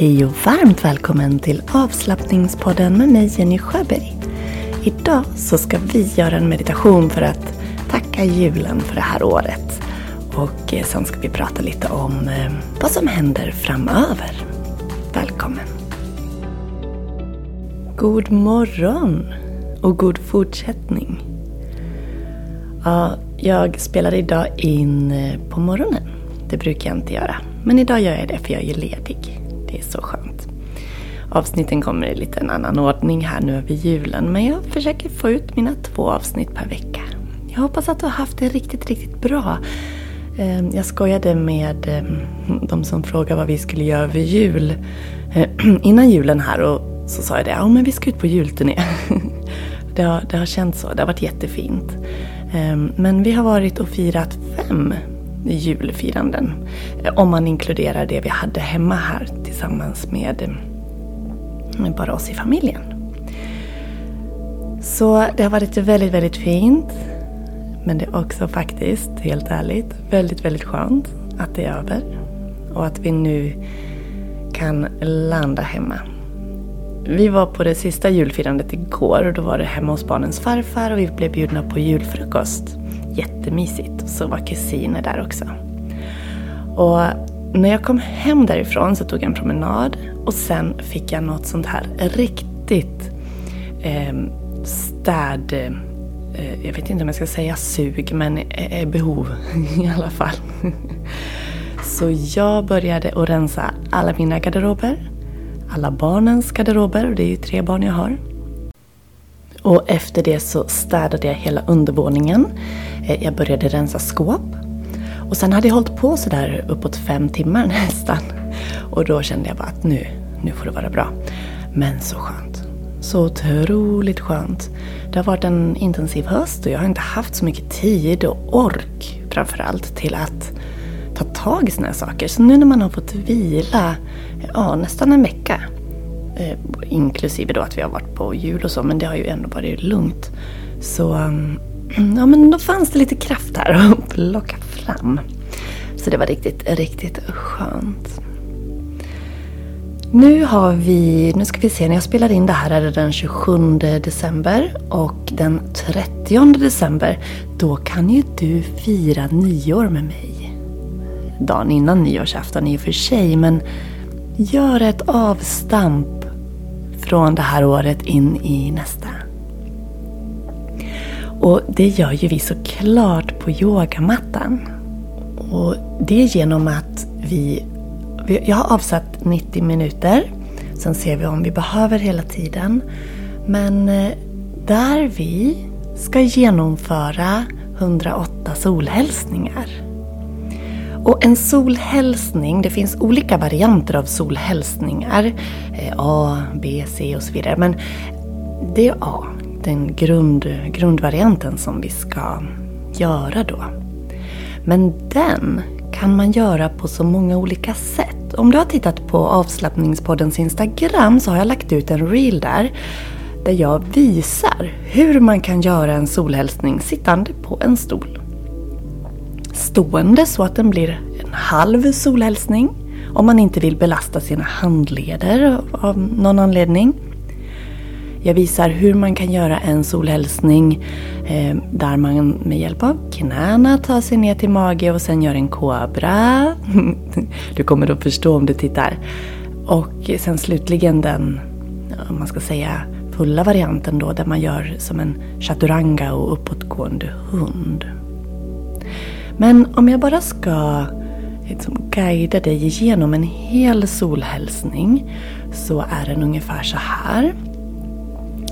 Hej och varmt välkommen till avslappningspodden med mig Jenny Sjöberg. Idag så ska vi göra en meditation för att tacka julen för det här året. Och eh, sen ska vi prata lite om eh, vad som händer framöver. Välkommen! God morgon och god fortsättning. Ja, jag spelar idag in eh, på morgonen. Det brukar jag inte göra. Men idag gör jag det för jag är ledig. Det är så skönt. Avsnitten kommer i lite en annan ordning här nu över julen. Men jag försöker få ut mina två avsnitt per vecka. Jag hoppas att du har haft det riktigt, riktigt bra. Ehm, jag skojade med ehm, de som frågade vad vi skulle göra över jul. Ehm, innan julen här och så sa jag det, ja men vi ska ut på julturné. Det har, det har känts så, det har varit jättefint. Men vi har varit och firat fem julfiranden. Eh, om man inkluderar det vi hade hemma här tillsammans med, eh, med bara oss i familjen. Så det har varit väldigt, väldigt fint. Men det är också faktiskt, helt ärligt, väldigt, väldigt skönt att det är över. Och att vi nu kan landa hemma. Vi var på det sista julfirandet igår och då var det hemma hos barnens farfar och vi blev bjudna på julfrukost jättemysigt. Och så var kusiner där också. Och när jag kom hem därifrån så tog jag en promenad och sen fick jag något sånt här riktigt eh, städ... Eh, jag vet inte om jag ska säga sug, men eh, behov i alla fall. Så jag började att rensa alla mina garderober, alla barnens garderober, och det är ju tre barn jag har. Och efter det så städade jag hela undervåningen. Eh, jag började rensa skåp. Och sen hade jag hållit på sådär uppåt fem timmar nästan. Och då kände jag bara att nu, nu får det vara bra. Men så skönt. Så otroligt skönt. Det har varit en intensiv höst och jag har inte haft så mycket tid och ork framförallt till att ta tag i såna här saker. Så nu när man har fått vila ja, nästan en vecka Eh, inklusive då att vi har varit på jul och så, men det har ju ändå varit lugnt. Så ehm, ja, men då fanns det lite kraft här att plocka fram. Så det var riktigt, riktigt skönt. Nu har vi, nu ska vi se, när jag spelar in det här är det den 27 december och den 30 december då kan ju du fira nyår med mig. Dagen innan nyårsafton i och för sig, men gör ett avstamp från det här året in i nästa. Och det gör ju vi såklart på yogamattan. Och det är genom att vi... Jag har avsatt 90 minuter. Sen ser vi om vi behöver hela tiden. Men eh, där vi ska genomföra 108 solhälsningar. Och en solhälsning, det finns olika varianter av solhälsningar. Eh, A, B, C och så vidare. Men det är A, den grund, grundvarianten som vi ska göra då. Men den kan man göra på så många olika sätt. Om du har tittat på avslappningspoddens Instagram så har jag lagt ut en reel där där jag visar hur man kan göra en solhälsning sittande på en stol stående så att den blir en halv solhälsning om man inte vill belasta sina handleder av någon anledning. Jag visar hur man kan göra en solhälsning eh, där man med hjälp av knäna tar sig ner till mage och sen gör en kobra. Du kommer att förstå om du tittar. Och sen slutligen den, om man ska säga fulla varianten då, där man gör som en chaturanga och uppåtgående hund. Men om jag bara ska liksom guida dig igenom en hel solhälsning så är den ungefär så här.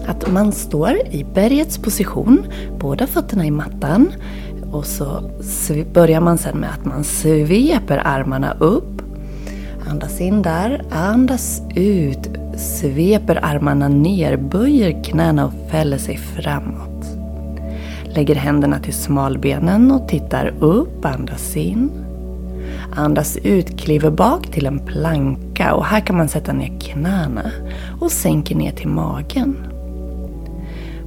Att man står i bergets position, båda fötterna i mattan och så börjar man sen med att man sveper armarna upp. Andas in där, andas ut, sveper armarna ner, böjer knäna och fäller sig framåt. Lägger händerna till smalbenen och tittar upp, andas in. Andas ut, kliver bak till en planka och här kan man sätta ner knäna och sänker ner till magen.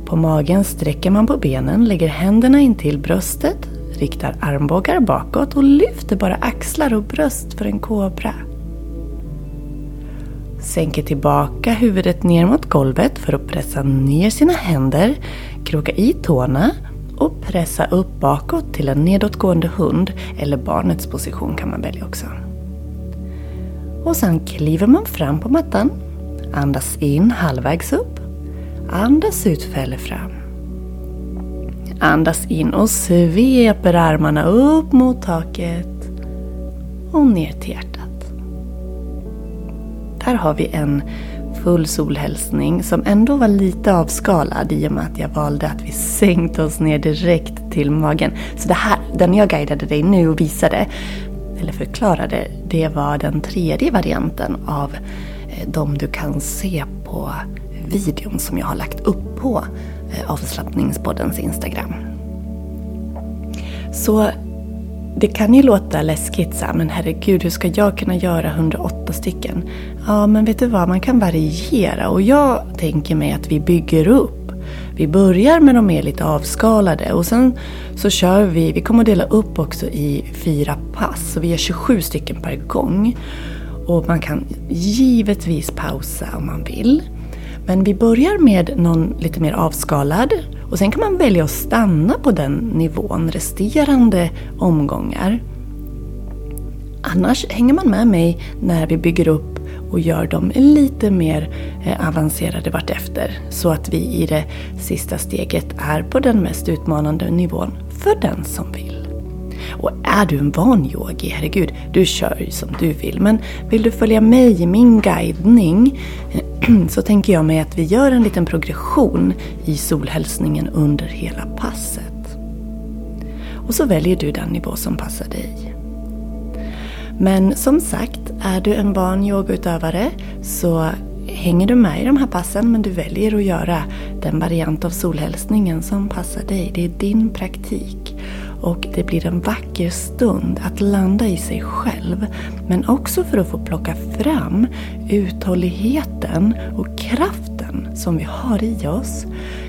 På magen sträcker man på benen, lägger händerna in till bröstet, riktar armbågar bakåt och lyfter bara axlar och bröst för en kobra. Sänker tillbaka huvudet ner mot golvet för att pressa ner sina händer, kroka i tårna och pressa upp bakåt till en nedåtgående hund eller barnets position kan man välja också. Och sen kliver man fram på mattan, andas in halvvägs upp, andas ut fäller fram. Andas in och sveper armarna upp mot taket och ner till hjärtat. Där har vi en full solhälsning som ändå var lite avskalad i och med att jag valde att vi sänkte oss ner direkt till magen. Så det här, den jag guidade dig nu och visade, eller förklarade, det var den tredje varianten av eh, de du kan se på videon som jag har lagt upp på eh, avslappningspoddens Instagram. Så det kan ju låta läskigt så här, men herregud hur ska jag kunna göra 108 stycken? Ja, men vet du vad, man kan variera och jag tänker mig att vi bygger upp. Vi börjar med de mer lite avskalade och sen så kör vi, vi kommer att dela upp också i fyra pass, så vi gör 27 stycken per gång. Och man kan givetvis pausa om man vill. Men vi börjar med någon lite mer avskalad och sen kan man välja att stanna på den nivån resterande omgångar. Annars hänger man med mig när vi bygger upp och gör dem lite mer eh, avancerade vartefter. Så att vi i det sista steget är på den mest utmanande nivån för den som vill. Och är du en van yogi, herregud, du kör ju som du vill. Men vill du följa mig i min guidning så tänker jag mig att vi gör en liten progression i solhälsningen under hela passet. Och så väljer du den nivå som passar dig. Men som sagt, är du en van yogautövare så hänger du med i de här passen men du väljer att göra den variant av solhälsningen som passar dig. Det är din praktik. Och det blir en vacker stund att landa i sig själv. Men också för att få plocka fram uthålligheten och kraften som vi har i oss.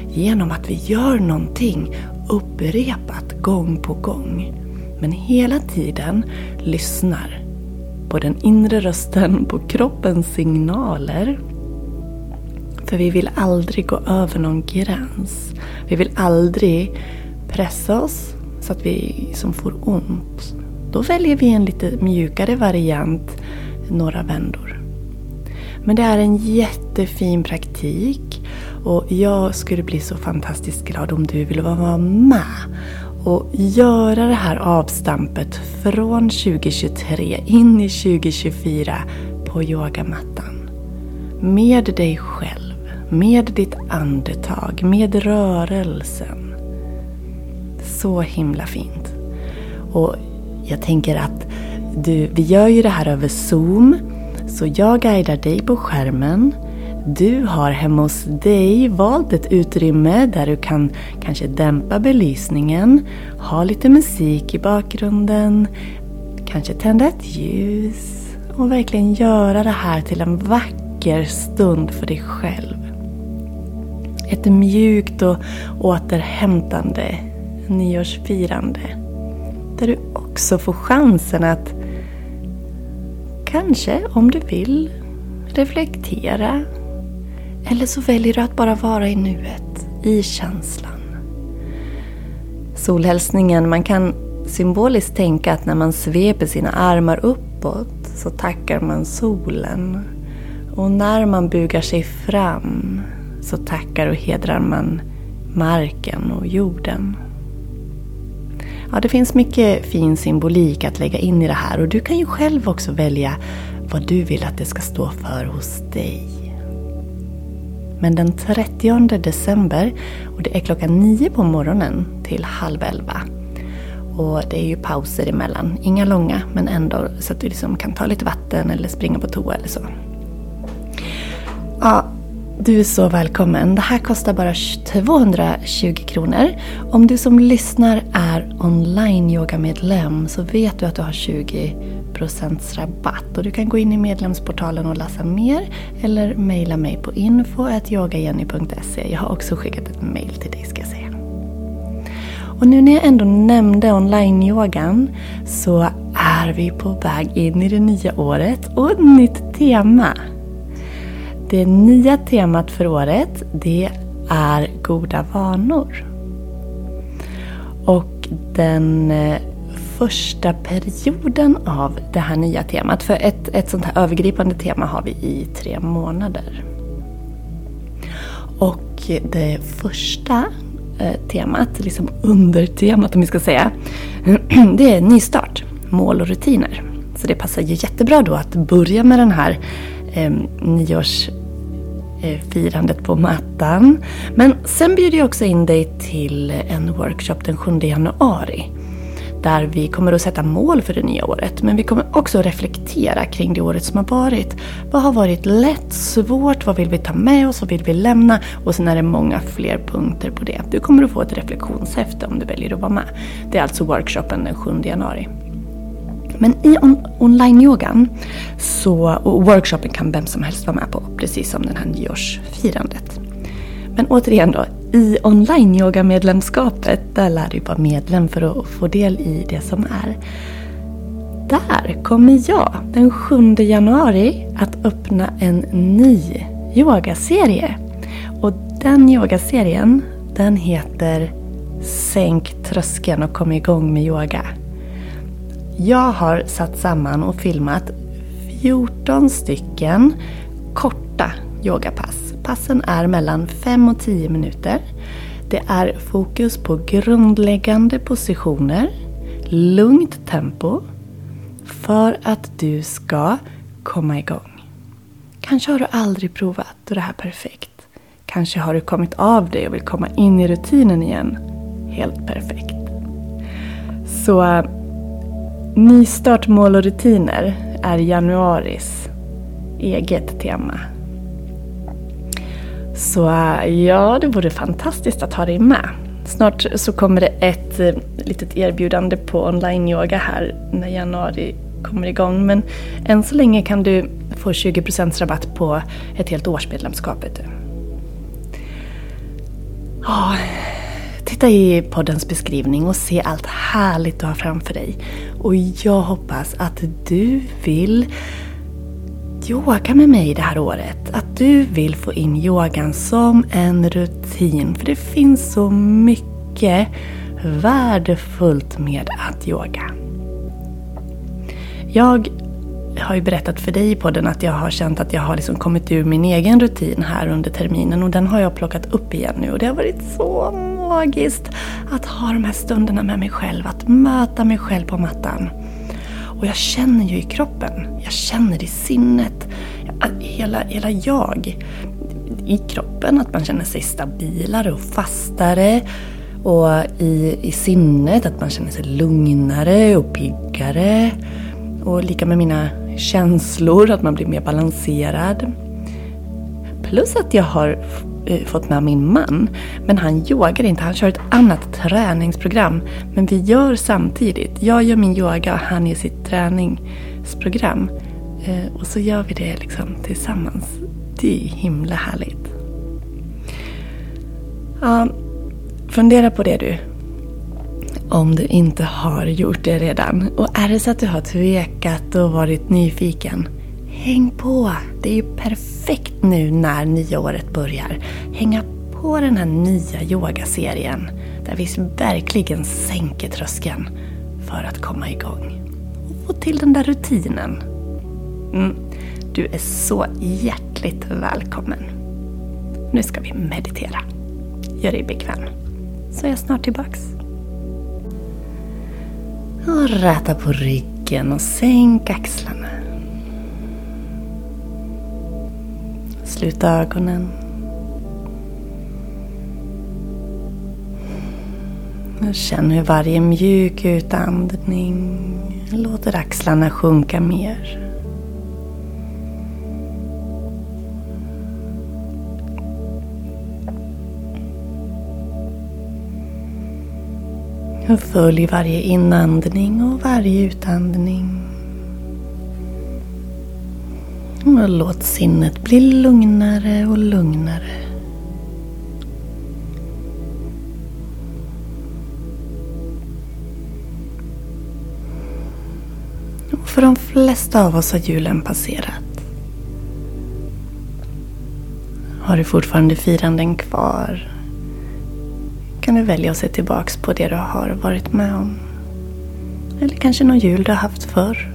Genom att vi gör någonting upprepat gång på gång. Men hela tiden lyssnar på den inre rösten, på kroppens signaler. För vi vill aldrig gå över någon gräns. Vi vill aldrig pressa oss så att vi som får ont. Då väljer vi en lite mjukare variant några vändor. Men det är en jättefin praktik och jag skulle bli så fantastiskt glad om du ville vara med och göra det här avstampet från 2023 in i 2024 på yogamattan. Med dig själv, med ditt andetag, med rörelsen så himla fint. Och jag tänker att du, vi gör ju det här över Zoom. Så jag guidar dig på skärmen. Du har hemma hos dig valt ett utrymme där du kan kanske dämpa belysningen, ha lite musik i bakgrunden, kanske tända ett ljus och verkligen göra det här till en vacker stund för dig själv. Ett mjukt och återhämtande nyårsfirande. Där du också får chansen att kanske, om du vill, reflektera. Eller så väljer du att bara vara i nuet, i känslan. Solhälsningen, man kan symboliskt tänka att när man sveper sina armar uppåt så tackar man solen. Och när man bugar sig fram så tackar och hedrar man marken och jorden. Ja, det finns mycket fin symbolik att lägga in i det här och du kan ju själv också välja vad du vill att det ska stå för hos dig. Men den 30 december, och det är klockan 9 på morgonen till halv 11. Och det är ju pauser emellan, inga långa men ändå så att du liksom kan ta lite vatten eller springa på toa eller så. Du är så välkommen. Det här kostar bara 220 kronor. Om du som lyssnar är online yogamedlem så vet du att du har 20% rabatt. Och du kan gå in i medlemsportalen och läsa mer eller mejla mig på info.yogajenny.se. Jag har också skickat ett mejl till dig ska jag säga. Och nu när jag ändå nämnde online-yogan så är vi på väg in i det nya året och ett nytt tema det nya temat för året det är goda vanor. Och den eh, första perioden av det här nya temat, för ett, ett sånt här övergripande tema har vi i tre månader. Och det första eh, temat, liksom undertemat om vi ska säga, det är nystart, mål och rutiner. Så det passar ju jättebra då att börja med den här eh, Eh, firandet på mattan. Men sen bjuder jag också in dig till en workshop den 7 januari där vi kommer att sätta mål för det nya året. Men vi kommer också reflektera kring det året som har varit. Vad har varit lätt, svårt, vad vill vi ta med oss, vad vill vi lämna? Och sen är det många fler punkter på det. Du kommer att få ett reflektionshäfte om du väljer att vara med. Det är alltså workshopen den 7 januari. Men i on online-yogan, så, och workshopen kan vem som helst vara med på, precis som det här nyårsfirandet. Men återigen då, i online-yoga-medlemskapet, där lär du vara medlem för att få del i det som är. Där kommer jag den 7 januari att öppna en ny yogaserie. Och den yogaserien, den heter Sänk tröskeln och kom igång med yoga. Jag har satt samman och filmat 14 stycken korta yogapass. Passen är mellan 5 och 10 minuter. Det är fokus på grundläggande positioner, lugnt tempo för att du ska komma igång. Kanske har du aldrig provat och det här är perfekt. Kanske har du kommit av dig och vill komma in i rutinen igen. Helt perfekt. Så Nystart, mål och rutiner är januaris eget tema. Så ja, det vore fantastiskt att ha dig med. Snart så kommer det ett eh, litet erbjudande på online-yoga här när januari kommer igång. Men än så länge kan du få 20% rabatt på ett helt årsmedlemskap. Ja, titta i poddens beskrivning och se allt härligt du har framför dig. Och jag hoppas att du vill yoga med mig det här året. Att du vill få in yogan som en rutin. För det finns så mycket värdefullt med att yoga. Jag har ju berättat för dig i podden att jag har känt att jag har liksom kommit ur min egen rutin här under terminen och den har jag plockat upp igen nu och det har varit så magiskt att ha de här stunderna med mig själv, att möta mig själv på mattan. Och jag känner ju i kroppen, jag känner i sinnet, hela, hela jag. I kroppen, att man känner sig stabilare och fastare. Och i, i sinnet, att man känner sig lugnare och piggare. Och lika med mina känslor, att man blir mer balanserad. Plus att jag har eh, fått med min man. Men han yogar inte, han kör ett annat träningsprogram. Men vi gör samtidigt. Jag gör min yoga och han gör sitt träningsprogram. Eh, och så gör vi det liksom tillsammans. Det är himla härligt. Ja, fundera på det du. Om du inte har gjort det redan. Och är det så att du har tvekat och varit nyfiken. Häng på! Det är ju perfekt nu när nya året börjar. Hänga på den här nya yogaserien. Där vi verkligen sänker tröskeln för att komma igång. Och få till den där rutinen. Mm. Du är så hjärtligt välkommen. Nu ska vi meditera. Gör dig bekväm. Så är jag snart tillbaks. Och räta på ryggen och sänk axlarna. Sluta ögonen. Känn hur varje mjuk utandning låter axlarna sjunka mer. Följ varje inandning och varje utandning. Och låt sinnet bli lugnare och lugnare. Och för de flesta av oss har julen passerat. Har du fortfarande firanden kvar kan du välja att se tillbaks på det du har varit med om. Eller kanske någon jul du har haft förr.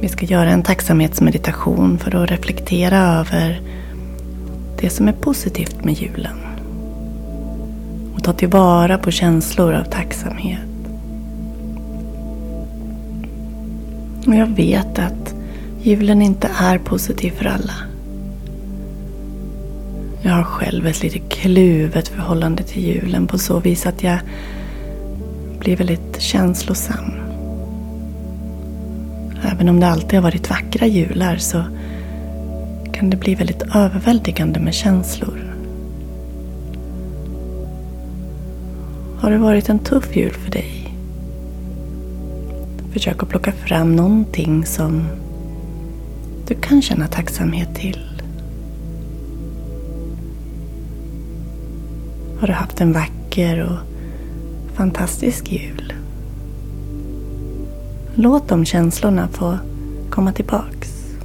Vi ska göra en tacksamhetsmeditation för att reflektera över det som är positivt med julen. Och ta tillvara på känslor av tacksamhet. Och jag vet att julen inte är positiv för alla. Jag har själv ett lite kluvet förhållande till julen på så vis att jag blir väldigt känslosam. Även om det alltid har varit vackra jular så kan det bli väldigt överväldigande med känslor. Har det varit en tuff jul för dig? Försök att plocka fram någonting som du kan känna tacksamhet till. Har du haft en vacker och fantastisk jul? Låt de känslorna få komma tillbaks.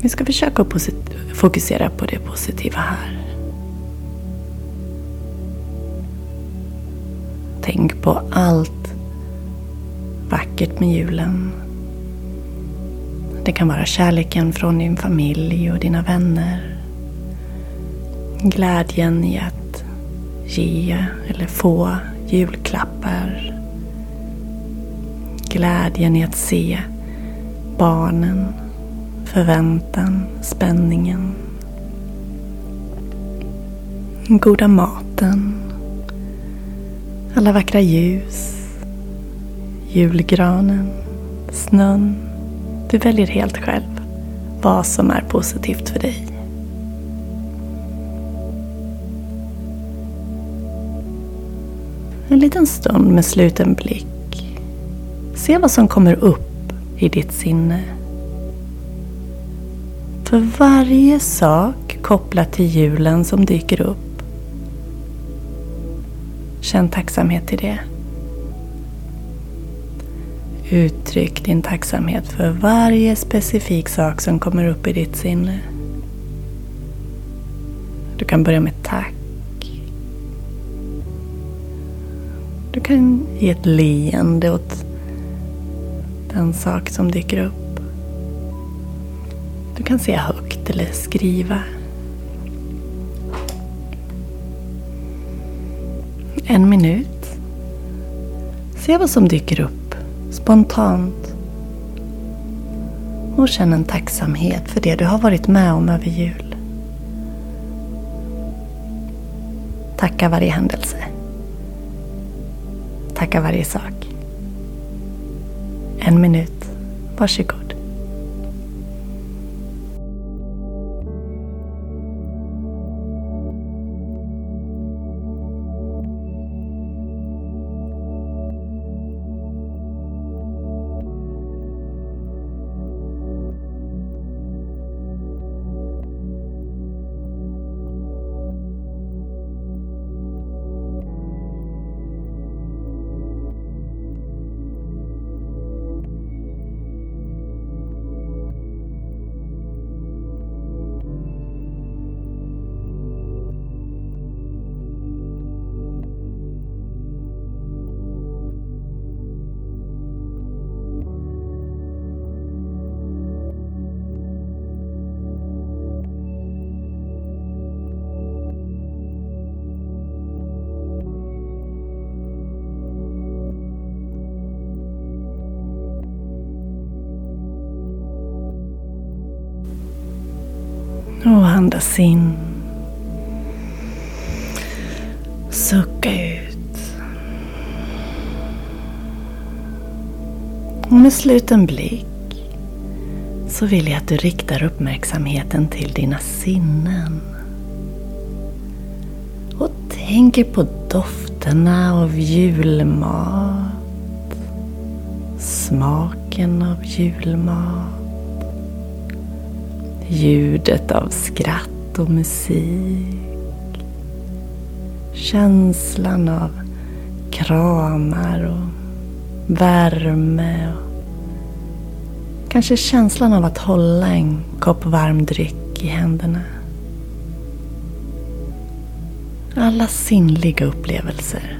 Vi ska försöka fokusera på det positiva här. Tänk på allt vackert med julen. Det kan vara kärleken från din familj och dina vänner. Glädjen i att ge eller få julklappar. Glädjen i att se barnen, förväntan, spänningen. Den Goda maten. Alla vackra ljus. Julgranen. Snön. Du väljer helt själv vad som är positivt för dig. En liten stund med sluten blick. Se vad som kommer upp i ditt sinne. För varje sak kopplat till julen som dyker upp. Känn tacksamhet till det. Uttryck din tacksamhet för varje specifik sak som kommer upp i ditt sinne. Du kan börja med tack. Du kan ge ett leende åt den sak som dyker upp. Du kan säga högt eller skriva. En minut. Se vad som dyker upp spontant. Och känn en tacksamhet för det du har varit med om över jul. Tacka varje händelse. Tacka varje sak. En minut. Varsågod. Och andas in. Sucka ut. Och med sluten blick så vill jag att du riktar uppmärksamheten till dina sinnen. Och tänker på dofterna av julmat. Smaken av julmat ljudet av skratt och musik. Känslan av kramar och värme. Och kanske känslan av att hålla en kopp varm dryck i händerna. Alla sinnliga upplevelser.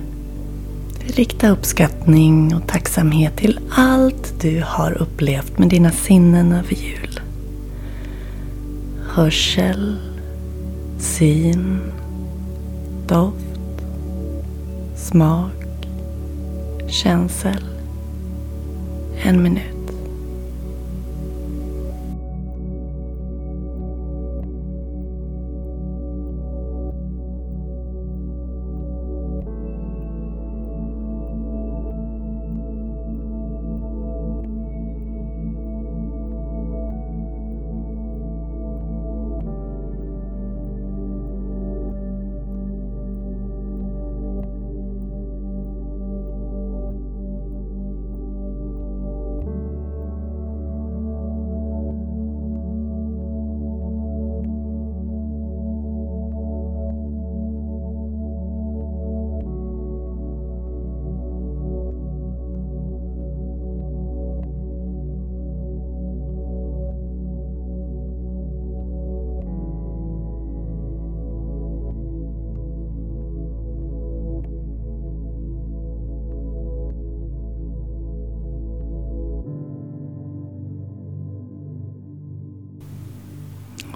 Rikta uppskattning och tacksamhet till allt du har upplevt med dina sinnen över jul. Hörsel, syn, doft, smak, känsel. En minut.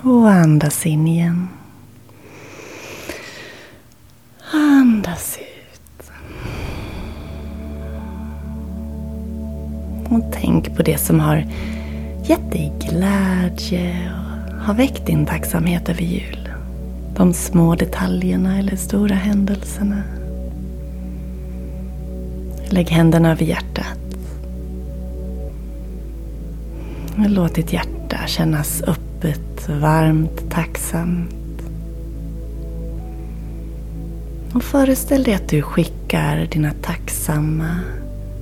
Och andas in igen. Andas ut. Och tänk på det som har gett dig glädje och har väckt din tacksamhet över jul. De små detaljerna eller stora händelserna. Lägg händerna över hjärtat. Låt ditt hjärta kännas upp varmt tacksamt. Och föreställ dig att du skickar dina tacksamma,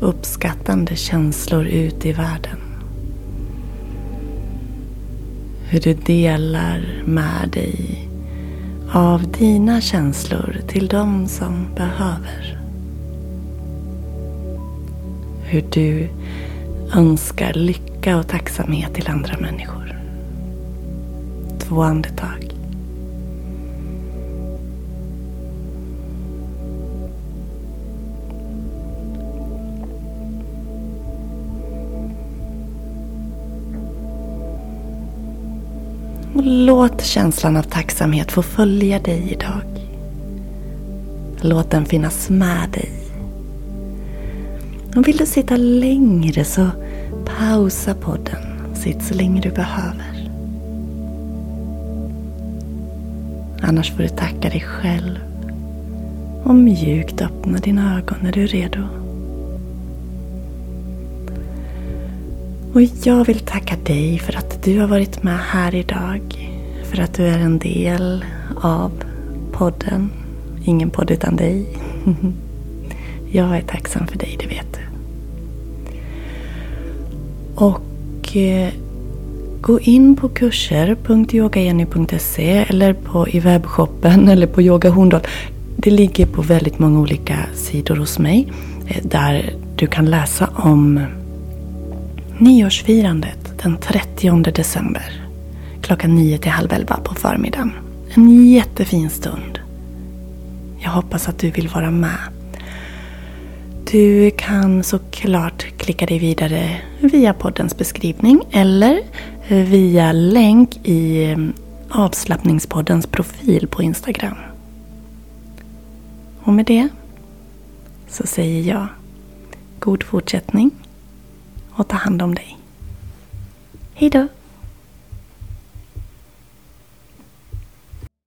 uppskattande känslor ut i världen. Hur du delar med dig av dina känslor till de som behöver. Hur du önskar lycka och tacksamhet till andra människor två andetag. Och låt känslan av tacksamhet få följa dig idag. Låt den finnas med dig. Och vill du sitta längre så pausa podden. Sitt så länge du behöver. Annars får du tacka dig själv och mjukt öppna dina ögon när du är redo. Och jag vill tacka dig för att du har varit med här idag. För att du är en del av podden. Ingen podd utan dig. Jag är tacksam för dig, det vet du. Och eh, Gå in på kurser.yogajenny.se eller på, i webbshoppen eller på Yoga Horndal. Det ligger på väldigt många olika sidor hos mig. Eh, där du kan läsa om nyårsfirandet den 30 december. Klockan 9 till halv 11 på förmiddagen. En jättefin stund. Jag hoppas att du vill vara med. Du kan såklart klicka dig vidare via poddens beskrivning eller via länk i eh, avslappningspoddens profil på Instagram. Och med det så säger jag god fortsättning och ta hand om dig. Hejdå!